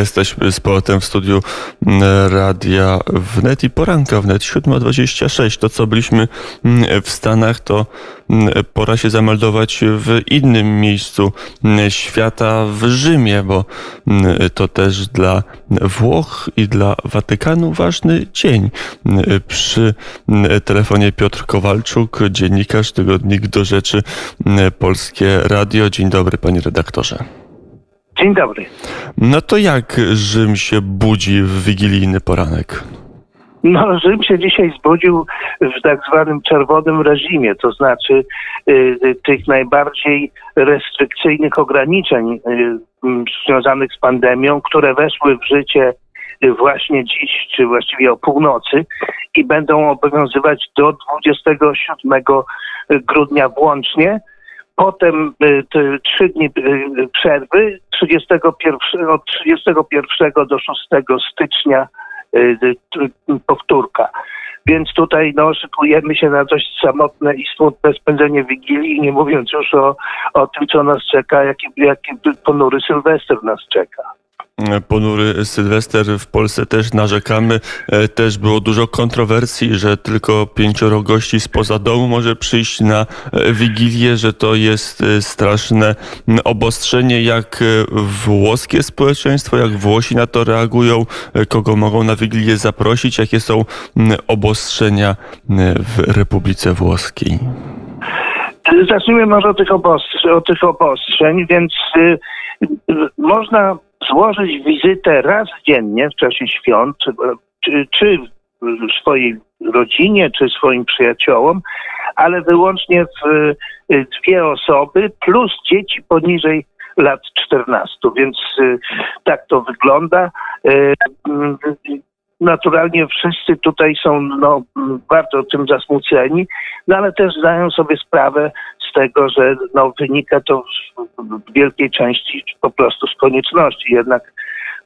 Jesteśmy z powrotem w studiu mm, Radia Wnet i poranka Wnet 7.26. To co byliśmy mm, w Stanach, to mm, pora się zameldować w innym miejscu świata, w Rzymie, bo to też dla Włoch i dla Watykanu ważny dzień. Przy telefonie Piotr Kowalczuk, dziennikarz, tygodnik do rzeczy Polskie Radio. Dzień dobry, panie redaktorze. Dzień dobry. No to jak Rzym się budzi w wigilijny poranek? No, Rzym się dzisiaj zbudził w tak zwanym czerwonym reżimie, to znaczy y, y tych najbardziej restrykcyjnych ograniczeń y, związanych z pandemią, które weszły w życie y, właśnie dziś, czy właściwie o północy i będą obowiązywać do 27 grudnia włącznie potem y, trzy dni y, przerwy 31, od 31 do 6 stycznia y, powtórka. Więc tutaj no, szykujemy się na dość samotne i smutne spędzenie Wigilii, nie mówiąc już o, o tym, co nas czeka, jaki, jaki ponury Sylwester nas czeka ponury Sylwester w Polsce też narzekamy. E, też było dużo kontrowersji, że tylko pięcioro gości spoza domu może przyjść na e, Wigilię, że to jest e, straszne obostrzenie, jak włoskie społeczeństwo, jak Włosi na to reagują, kogo mogą na Wigilię zaprosić, jakie są obostrzenia w Republice Włoskiej. Zacznijmy może od tych, obostrzeń, od tych obostrzeń, więc y, y, można złożyć wizytę raz dziennie w czasie świąt, czy, czy swojej rodzinie, czy swoim przyjaciołom, ale wyłącznie w y, dwie osoby plus dzieci poniżej lat 14. Więc y, tak to wygląda. Naturalnie wszyscy tutaj są no, bardzo tym zasmuceni, no ale też zdają sobie sprawę z tego, że no, wynika to w wielkiej części po prostu z konieczności. Jednak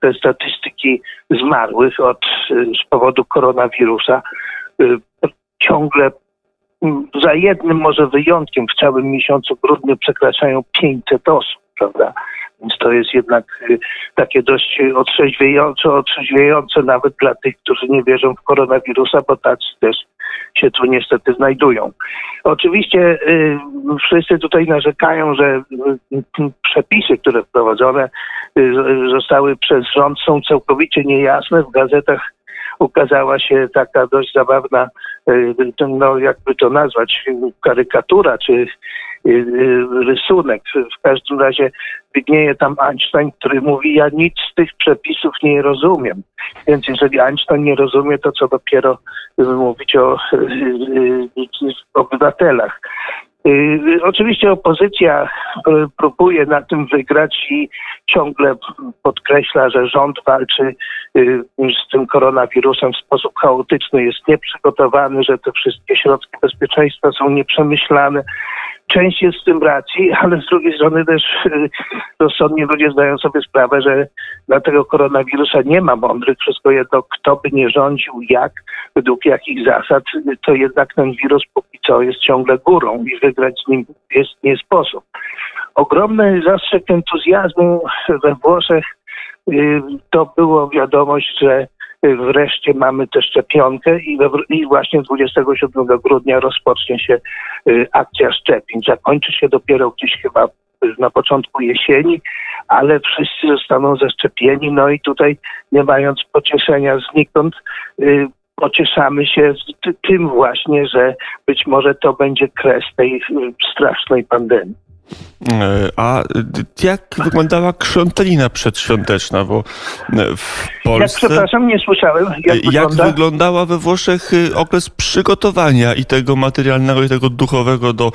te statystyki zmarłych od, z powodu koronawirusa y, ciągle za jednym może wyjątkiem w całym miesiącu grudniu przekraczają 500 osób, prawda? Więc to jest jednak y, takie dość otrzeźwiające, otrzeźwiające nawet dla tych, którzy nie wierzą w koronawirusa, bo tacy też się tu niestety znajdują. Oczywiście y, wszyscy tutaj narzekają, że y, przepisy, które wprowadzone zostały przez rząd są całkowicie niejasne. W gazetach ukazała się taka dość zabawna, no jakby to nazwać, karykatura czy Y, y, rysunek. W każdym razie widnieje tam Einstein, który mówi, ja nic z tych przepisów nie rozumiem. Więc jeżeli Einstein nie rozumie, to co dopiero mówić o y, obywatelach. Oczywiście opozycja próbuje na tym wygrać i ciągle podkreśla, że rząd walczy z tym koronawirusem w sposób chaotyczny, jest nieprzygotowany, że te wszystkie środki bezpieczeństwa są nieprzemyślane, część jest z tym racji, ale z drugiej strony też y, rozsądni ludzie zdają sobie sprawę, że dla tego koronawirusa nie ma mądrych. Wszystko jedno, kto by nie rządził, jak, według jakich zasad, to jednak ten wirus póki co jest ciągle górą i wygrać z nim jest nie sposób. Ogromny zastrzyk entuzjazmu we Włoszech y, to było wiadomość, że wreszcie mamy tę szczepionkę i, we, i właśnie 27 grudnia rozpocznie się y, akcja szczepień. Zakończy się dopiero gdzieś chyba na początku jesieni, ale wszyscy zostaną zaszczepieni. No i tutaj nie mając pocieszenia znikąd, y, pocieszamy się tym właśnie, że być może to będzie kres tej y, strasznej pandemii. E, a jak wyglądała krzątelina przedświąteczna? Bo w Polsce... Ja przepraszam, nie słyszałem. Jak, jak wygląda? wyglądała we Włoszech y, okres przygotowania i tego materialnego, i tego duchowego do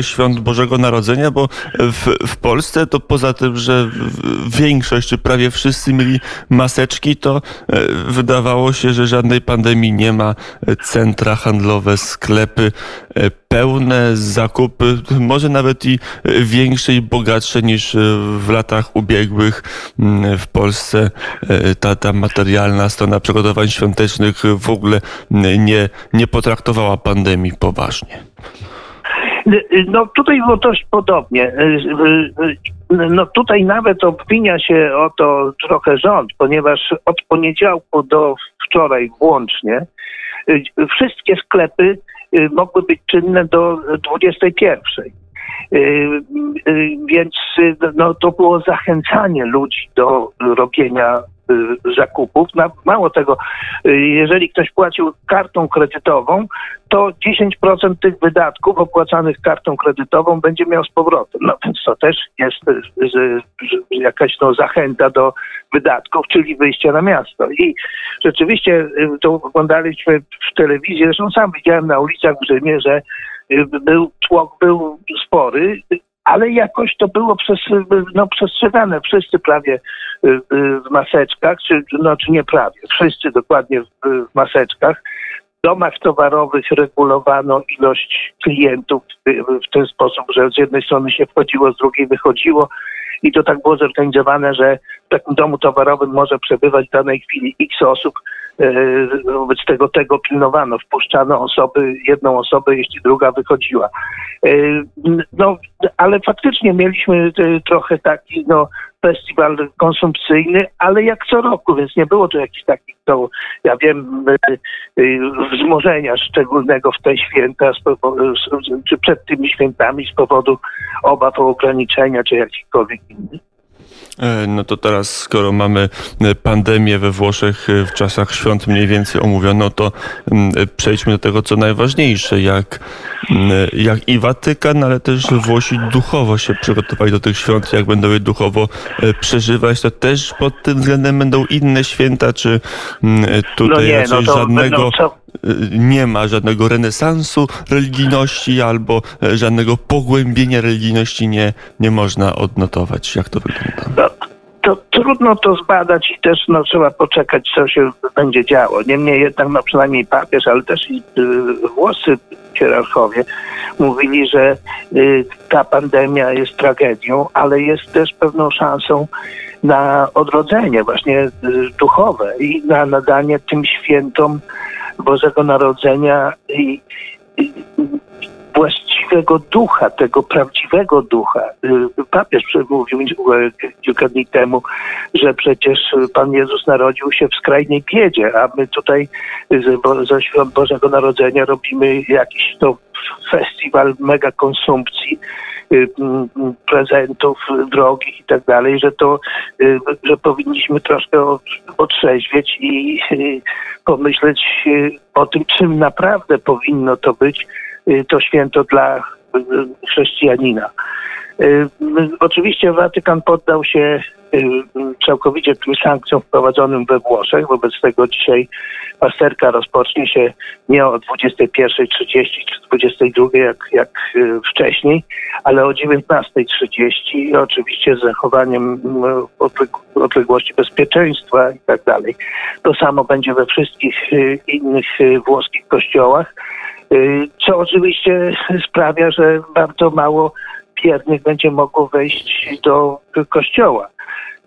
świąt Bożego Narodzenia? Bo w, w Polsce to poza tym, że większość, czy prawie wszyscy mieli maseczki, to e, wydawało się, że żadnej pandemii nie ma. Centra handlowe, sklepy e, pełne, zakupy, może nawet i większe i bogatsze niż w latach ubiegłych w Polsce. E, ta, ta materialna strona przygotowań świątecznych w ogóle nie, nie potraktowała pandemii poważnie. No tutaj było dość podobnie. no tutaj nawet obwinia się o to trochę rząd, ponieważ od poniedziałku do wczoraj włącznie wszystkie sklepy mogły być czynne do 21. Więc no, to było zachęcanie ludzi do robienia Y, zakupów. Mało tego, y, jeżeli ktoś płacił kartą kredytową, to 10% tych wydatków opłacanych kartą kredytową będzie miał z powrotem. No więc to też jest y, jakaś no, zachęta do wydatków, czyli wyjścia na miasto. I rzeczywiście to oglądaliśmy w telewizji, zresztą sam widziałem na ulicach w Rzymie, że był, tłok był spory, ale jakoś to było przez, no, przestrzegane. Wszyscy prawie y, y, w maseczkach, czy, no, czy nie prawie, wszyscy dokładnie w, w maseczkach. W domach towarowych regulowano ilość klientów w ten sposób, że z jednej strony się wchodziło, z drugiej wychodziło i to tak było zorganizowane, że w takim domu towarowym może przebywać w danej chwili x osób, E, wobec tego tego pilnowano. Wpuszczano osoby, jedną osobę, jeśli druga wychodziła. E, no, ale faktycznie mieliśmy e, trochę taki, no, festiwal konsumpcyjny, ale jak co roku, więc nie było to jakiś taki, to ja wiem, wzmożenia szczególnego w te święta, czy przed tymi świętami z powodu obaw o ograniczenia, czy jakichkolwiek innych. E, no to teraz, skoro mamy e, pandemię we Włoszech e, w czasach świąt mniej więcej omówiono, to mm, przejdźmy do tego, co najważniejsze, jak, mm, jak i Watykan, ale też Włosi duchowo się przygotowali do tych świąt, jak będą je duchowo przeżywać, to też pod tym względem będą inne święta, czy mm, tutaj no nie, raczej no żadnego nie ma żadnego renesansu religijności albo żadnego pogłębienia religijności nie, nie można odnotować. Jak to wygląda? No, to trudno to zbadać i też no, trzeba poczekać, co się będzie działo. Niemniej jednak, no, przynajmniej papież, ale też i y, włoscy hierarchowie mówili, że y, ta pandemia jest tragedią, ale jest też pewną szansą na odrodzenie właśnie y, duchowe i na nadanie tym świętom Bożego Narodzenia i, i właściwego ducha, tego prawdziwego ducha. Y, papież przemówił kilka dni temu, że przecież Pan Jezus narodził się w skrajnej biedzie, a my tutaj ze świąt Bożego Narodzenia robimy jakiś to festiwal mega konsumpcji y, prezentów drogich i tak dalej, że to, y, że powinniśmy troszkę otrzeźwieć i pomyśleć o tym, czym naprawdę powinno to być Y, to święto dla y, chrześcijanina. Y, oczywiście Watykan poddał się całkowicie tym sankcjom wprowadzonym we Włoszech. Wobec tego dzisiaj pasterka rozpocznie się nie o 21.30 czy 22.00 jak, jak wcześniej, ale o 19.30 i oczywiście z zachowaniem odległości bezpieczeństwa i tak dalej. To samo będzie we wszystkich innych włoskich kościołach. Y, co oczywiście sprawia, że bardzo mało wiernych będzie mogło wejść do kościoła.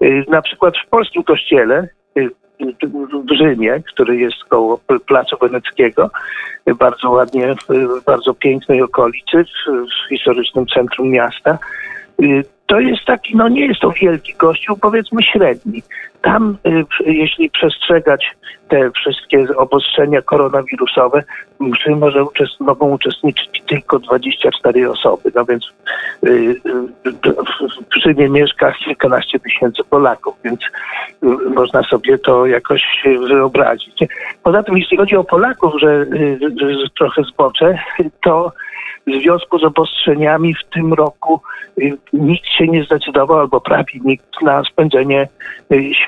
Y, na przykład w polskim kościele y, w Rzymie, który jest koło Placu Weneckiego, bardzo ładnie, w bardzo pięknej okolicy, w historycznym centrum miasta. To jest taki, no nie jest to wielki kościół, powiedzmy średni. Tam, y, jeśli przestrzegać te wszystkie obostrzenia koronawirusowe, mszy może uczest mogą uczestniczyć tylko 24 osoby. No więc yy, przy nie mieszka kilkanaście tysięcy Polaków, więc y, można sobie to jakoś wyobrazić. Poza tym, jeśli chodzi o Polaków, że, że trochę zbocze, to w związku z obostrzeniami w tym roku nikt się nie zdecydował, albo prawie nikt, na spędzenie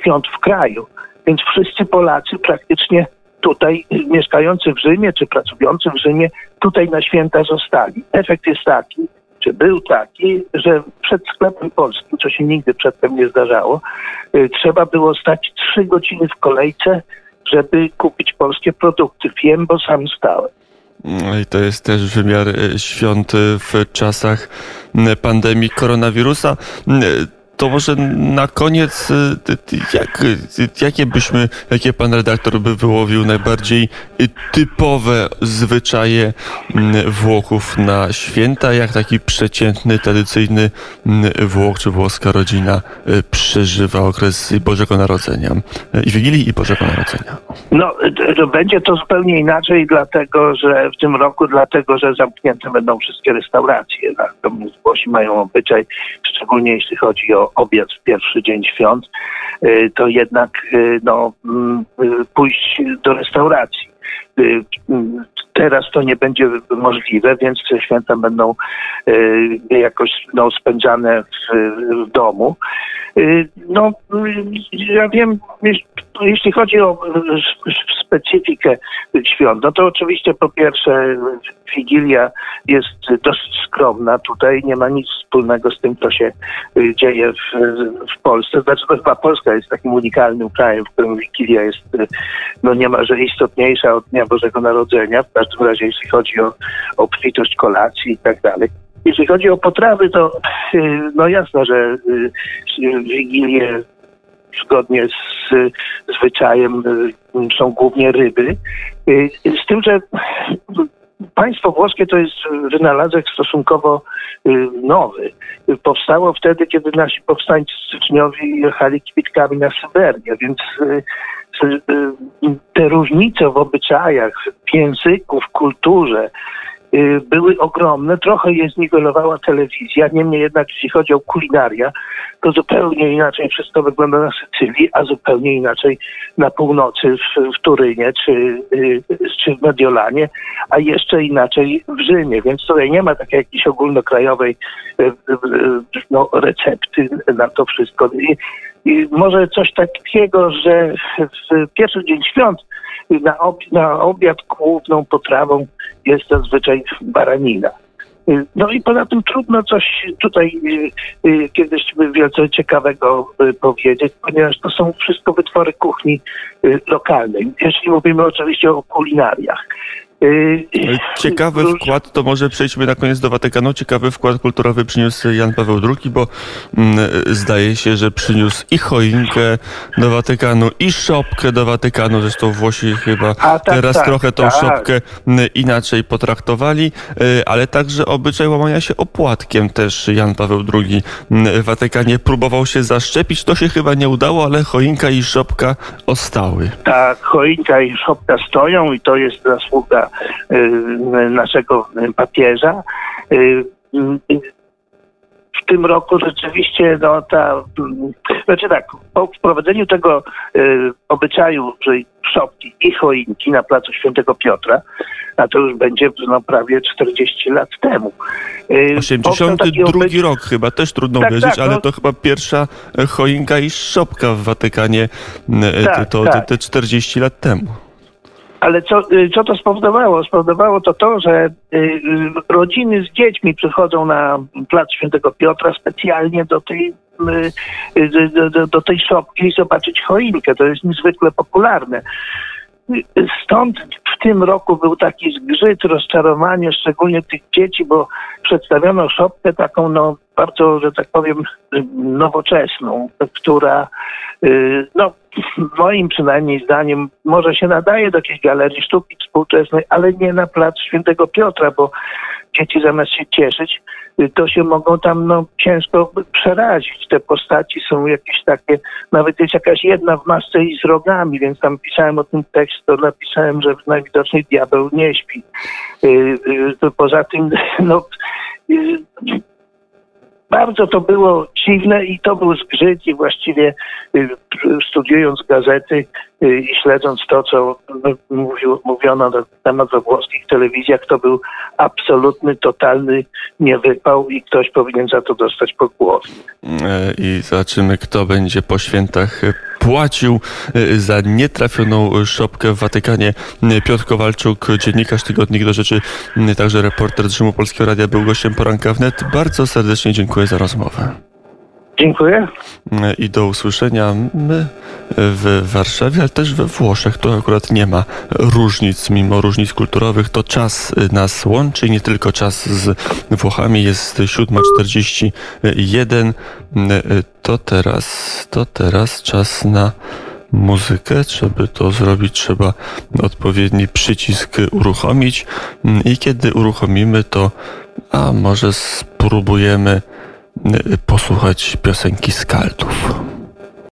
świąt w kraju. Więc wszyscy Polacy praktycznie tutaj mieszkający w Rzymie czy pracujący w Rzymie tutaj na święta zostali. Efekt jest taki, czy był taki, że przed sklepem polskim, co się nigdy przedtem nie zdarzało, y, trzeba było stać trzy godziny w kolejce, żeby kupić polskie produkty. Wiem, bo sam stałem. No I to jest też wymiar y, świąt w czasach pandemii koronawirusa to może na koniec, y, jak, jakie byśmy, jakie pan redaktor by wyłowił najbardziej typowe zwyczaje mm, Włochów na święta, jak taki przeciętny, tradycyjny mm, Włoch czy włoska rodzina y, przeżywa okres Bożego Narodzenia i Wigilii i Bożego Narodzenia? No, to będzie to zupełnie inaczej, dlatego że w tym roku, dlatego że zamknięte będą wszystkie restauracje. Natomiast Włosi mają obyczaj, szczególnie jeśli chodzi o obiad w pierwszy dzień świąt, y, to jednak y, no, mm, y, pójść do restauracji. Teraz to nie będzie możliwe, więc święta będą jakoś no, spędzane w, w domu. No, ja wiem, jeśli chodzi o specyfikę świąt, no to oczywiście po pierwsze Wigilia jest dosyć skromna. Tutaj nie ma nic wspólnego z tym, co się y, dzieje w, w Polsce. Znaczy to chyba Polska jest takim unikalnym krajem, w którym Wigilia jest y, no niemalże istotniejsza od Dnia Bożego Narodzenia. W każdym razie jeśli chodzi o obfitość kolacji i tak dalej. Jeśli chodzi o potrawy, to no jasne, że Wigilię zgodnie z zwyczajem są głównie ryby. Z tym, że Państwo włoskie to jest wynalazek stosunkowo y, nowy. Powstało wtedy, kiedy nasi powstańcy styczniowi jechali kibitkami na Syberię, więc y, y, te różnice w obyczajach, w języku, w kulturze, Y, były ogromne. Trochę je zniwelowała telewizja, niemniej jednak jeśli chodzi o kulinaria, to zupełnie inaczej wszystko wygląda na Sycylii, a zupełnie inaczej na północy w, w Turynie czy, y, czy w Mediolanie, a jeszcze inaczej w Rzymie. Więc tutaj nie ma takiej jakiejś ogólnokrajowej y, no, recepty na to wszystko. I, i może coś takiego, że w pierwszy dzień świąt na, ob, na obiad główną potrawą jest zazwyczaj baranina. No i poza tym trudno coś tutaj y, y, kiedyś wielce ciekawego y, powiedzieć, ponieważ to są wszystko wytwory kuchni lokalnej. Jeśli mówimy oczywiście o kulinariach. Y, ciekawy wkład, to może przejdźmy na koniec do Watykanu. Ciekawy wkład kulturowy przyniósł Jan Paweł II, bo mm, zdaje się, że przyniósł i choinkę do Watykanu, i szopkę do Watykanu. Zresztą Włosi chyba tak, teraz tak, trochę tą tak. szopkę mm, inaczej potraktowali, y, ale także obyczaj łamania się opłatkiem też Jan Paweł II mm, w Watykanie próbował się zaszczepić. To się chyba nie udało, ale choinka i szopka ostały. Tak, choinka i szopka stoją i to jest zasługa naszego papieża. Y, w tym roku rzeczywiście no, ta, znaczy tak, po wprowadzeniu tego y, obyczaju, czyli szopki i choinki na placu Świętego Piotra, a to już będzie no, prawie 40 lat temu. 82 obyc... rok chyba, też trudno tak, uwierzyć, tak, ale no... to chyba pierwsza choinka i szopka w Watykanie tak, to, tak. te 40 lat temu. Ale co, y, co to spowodowało? Spowodowało to to, że y, y, rodziny z dziećmi przychodzą na plac Świętego Piotra specjalnie do tej do, do, do tej szopki zobaczyć choinkę. To jest niezwykle popularne. Stąd w tym roku był taki zgrzyt, rozczarowanie, szczególnie tych dzieci, bo przedstawiono szopkę taką, no, bardzo, że tak powiem, nowoczesną, która, no, moim przynajmniej zdaniem, może się nadaje do jakiejś galerii sztuki współczesnej, ale nie na plac Świętego Piotra, bo dzieci zamiast się cieszyć, to się mogą tam no, ciężko przerazić. Te postaci są jakieś takie, nawet jest jakaś jedna w masce i z rogami, więc tam pisałem o tym tekst, to napisałem, że najwidoczniej diabeł nie śpi. Y, y, poza tym, no, y, bardzo to było dziwne i to był zgrzyt i właściwie y, studiując gazety i śledząc to, co mówił, mówiono na temat we włoskich telewizjach, to był absolutny, totalny niewypał i ktoś powinien za to dostać po głowie. E, I zobaczymy, kto będzie po świętach płacił e, za nietrafioną szopkę w Watykanie. Piotr Kowalczuk, dziennikarz Tygodnik do Rzeczy, także reporter z Rzymu Polskiego Radia, był gościem poranka wnet. Bardzo serdecznie dziękuję za rozmowę. Dziękuję. i do usłyszenia. My w Warszawie, ale też we Włoszech to akurat nie ma różnic, mimo różnic kulturowych. To czas nas łączy, nie tylko czas z Włochami. Jest 7.41. To teraz, to teraz czas na muzykę. Żeby to zrobić, trzeba odpowiedni przycisk uruchomić. I kiedy uruchomimy to, a może spróbujemy posłuchać piosenki Skaldów.